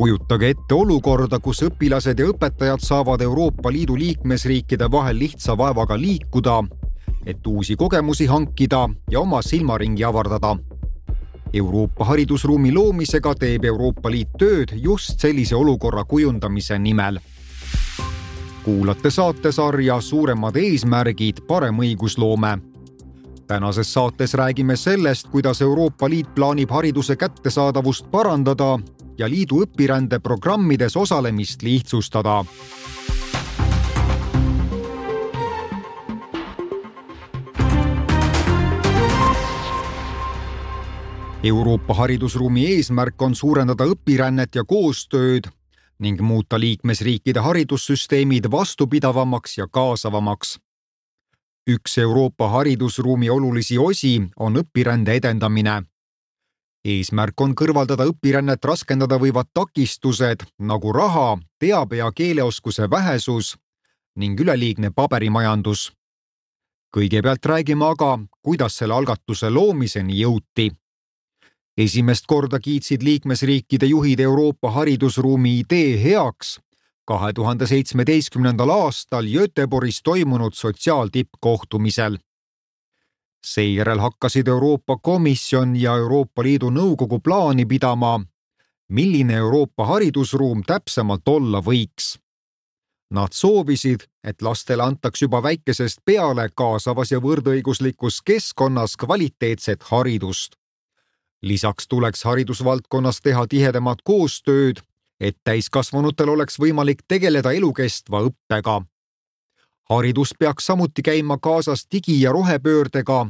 kujutage ette olukorda, kus õpilased ja õpetajad saavad Euroopa Liidu liikmesriikide vahel lihtsa vaevaga liikuda, et uusi kogemusi hankida ja oma silmaringi avardada. Euroopa haridusruumi loomisega teeb Euroopa Liit tööd just sellise olukorra kujundamise nimel. kuulate saatesarja Suuremad eesmärgid, parem õigusloome tänases saates räägime sellest, kuidas Euroopa Liit plaanib hariduse kättesaadavust parandada ja liidu õpirändeprogrammides osalemist lihtsustada. Euroopa haridusruumi eesmärk on suurendada õpirännet ja koostööd ning muuta liikmesriikide haridussüsteemid vastupidavamaks ja kaasavamaks. Üks Euroopa haridusruumi olulisi osi on õpirände edendamine eesmärk on kõrvaldada õpirännet raskendada võivad takistused nagu raha, teabe ja keeleoskuse vähesus ning üleliigne paberimajandus. kõigepealt räägime aga, kuidas selle algatuse loomiseni jõuti. esimest korda kiitsid liikmesriikide juhid Euroopa haridusruumi idee heaks kahe tuhande seitsmeteistkümnendal aastal Göteborgis toimunud sotsiaaltippkohtumisel seejärel hakkasid Euroopa Komisjon ja Euroopa Liidu Nõukogu plaani pidama, milline Euroopa haridusruum täpsemalt olla võiks. Nad soovisid, et lastele antaks juba väikesest peale kaasavas ja võrdõiguslikus keskkonnas kvaliteetset haridust. lisaks tuleks haridusvaldkonnas teha tihedamat koostööd, et täiskasvanutel oleks võimalik tegeleda elukestva õppega haridus peaks samuti käima kaasas digi- ja rohepöördega,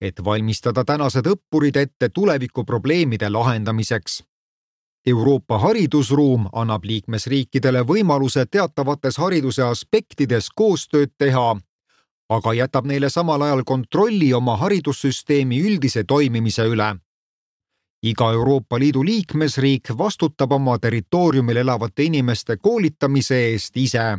et valmistada tänased õppurid ette tulevikuprobleemide lahendamiseks. Euroopa haridusruum annab liikmesriikidele võimaluse teatavates hariduse aspektides koostööd teha, aga jätab neile samal ajal kontrolli oma haridussüsteemi üldise toimimise üle iga Euroopa Liidu liikmesriik vastutab oma territooriumil elavate inimeste koolitamise eest ise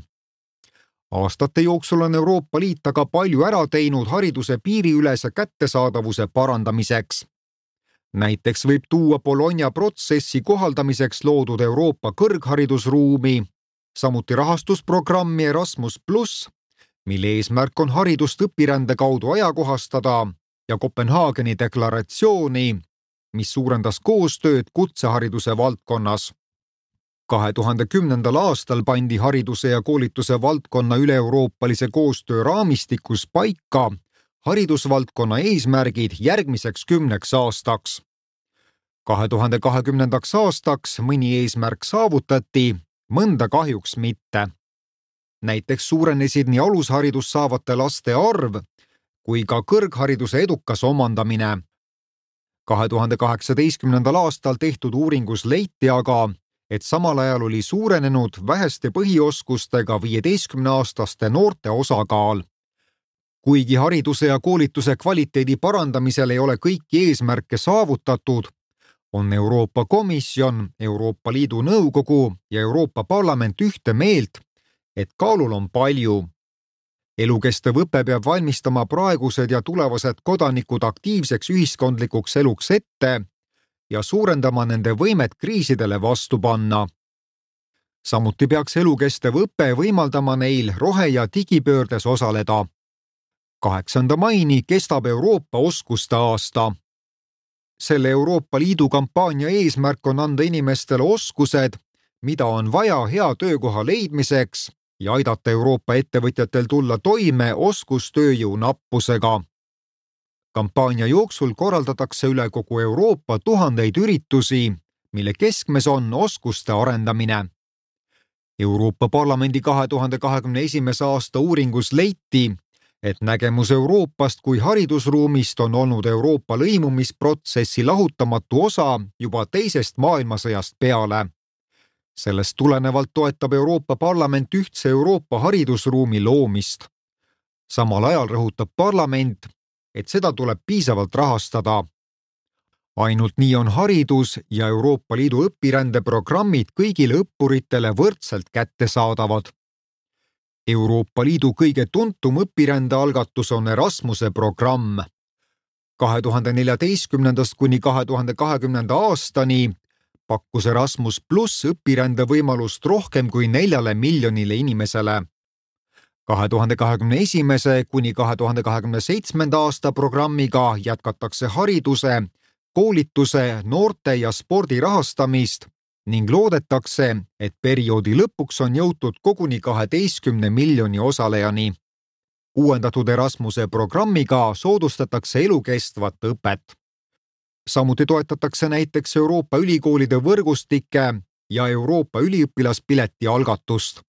aastate jooksul on Euroopa Liit aga palju ära teinud hariduse piiriülese kättesaadavuse parandamiseks. näiteks võib tuua Bologna protsessi kohaldamiseks loodud Euroopa kõrgharidusruumi, samuti rahastusprogrammi Erasmus pluss, mille eesmärk on haridust õpirände kaudu ajakohastada ja Kopenhaageni deklaratsiooni, mis suurendas koostööd kutsehariduse valdkonnas kahe tuhande kümnendal aastal pandi hariduse ja koolituse valdkonna üle-euroopalise koostöö raamistikus paika haridusvaldkonna eesmärgid järgmiseks kümneks aastaks. kahe tuhande kahekümnendaks aastaks mõni eesmärk saavutati, mõnda kahjuks mitte. näiteks suurenesid nii alusharidust saavate laste arv kui ka kõrghariduse edukas omandamine. Kahe tuhande kaheksateistkümnendal aastal tehtud uuringus leiti aga, et samal ajal oli suurenenud väheste põhioskustega viieteistkümneaastaste noorte osakaal. kuigi hariduse ja koolituse kvaliteedi parandamisel ei ole kõiki eesmärke saavutatud, on Euroopa Komisjon, Euroopa Liidu Nõukogu ja Euroopa Parlament ühte meelt, et kaalul on palju. Elukestev õpe peab valmistama praegused ja tulevased kodanikud aktiivseks ühiskondlikuks eluks ette ja suurendama nende võimet kriisidele vastu panna. samuti peaks elukestev õpe võimaldama neil rohe- ja digipöördes osaleda. kaheksanda maini kestab Euroopa oskuste aasta. selle Euroopa Liidu kampaania eesmärk on anda inimestele oskused, mida on vaja hea töökoha leidmiseks ja aidata Euroopa ettevõtjatel tulla toime oskustööjõu nappusega kampaania jooksul korraldatakse üle kogu Euroopa tuhandeid üritusi, mille keskmes on oskuste arendamine. Euroopa Parlamendi kahe tuhande kahekümne esimese aasta uuringus leiti, et nägemus Euroopast kui haridusruumist on olnud Euroopa lõimumisprotsessi lahutamatu osa juba teisest maailmasõjast peale. Sellest tulenevalt toetab Euroopa Parlament ühtse Euroopa haridusruumi loomist. samal ajal rõhutab parlament, et seda tuleb piisavalt rahastada. ainult nii on haridus ja Euroopa Liidu õpirändeprogrammid kõigile õppuritele võrdselt kättesaadavad. Euroopa Liidu kõige tuntum õpirändealgatus on Erasmuse programm. kahe tuhande neljateistkümnendast kuni kahe tuhande kahekümnenda aastani pakkus Erasmus pluss õpirände võimalust rohkem kui neljale miljonile inimesele. kahe tuhande kahekümne esimese kuni kahe tuhande kahekümne seitsmenda aasta programmiga jätkatakse hariduse, koolituse, noorte ja spordi rahastamist ning loodetakse, et perioodi lõpuks on jõutud koguni kaheteistkümne miljoni osalejani. uuendatud Erasmuse programmiga soodustatakse elukestvat õpet samuti toetatakse näiteks Euroopa ülikoolide võrgustike ja Euroopa üliõpilaspileti algatust.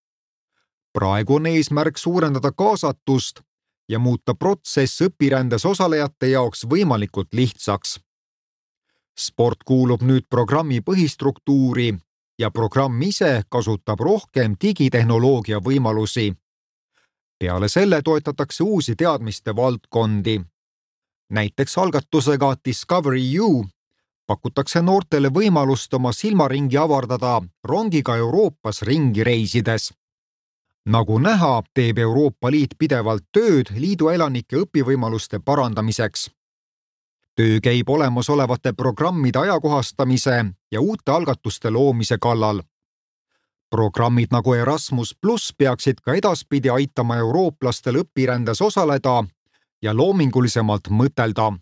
praegu on eesmärk suurendada kaasatust ja muuta protsess õpirändes osalejate jaoks võimalikult lihtsaks. sport kuulub nüüd programmi põhistruktuuri ja programm ise kasutab rohkem digitehnoloogia võimalusi. peale selle toetatakse uusi teadmiste valdkondi näiteks algatusega Discovery U pakutakse noortele võimalust oma silmaringi avardada rongiga Euroopas ringi reisides. nagu näha, teeb Euroopa Liit pidevalt tööd liidu elanike õpivõimaluste parandamiseks. töö käib olemasolevate programmide ajakohastamise ja uute algatuste loomise kallal. programmid nagu Erasmus pluss peaksid ka edaspidi aitama eurooplastel õpirändes osaleda ja loomingulisemalt mõtelda.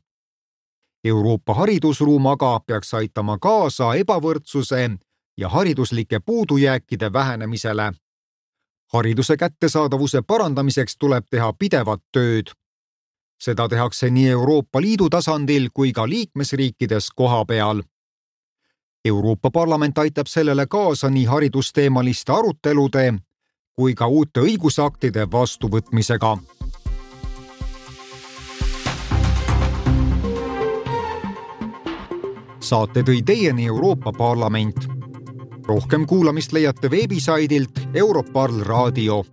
Euroopa haridusruum aga peaks aitama kaasa ebavõrdsuse ja hariduslike puudujääkide vähenemisele. hariduse kättesaadavuse parandamiseks tuleb teha pidevat tööd. seda tehakse nii Euroopa Liidu tasandil kui ka liikmesriikides kohapeal. Euroopa Parlament aitab sellele kaasa nii haridusteemaliste arutelude kui ka uute õigusaktide vastuvõtmisega saate tõi teieni Euroopa Parlament. rohkem kuulamist leiate veebisaidilt Europarl raadio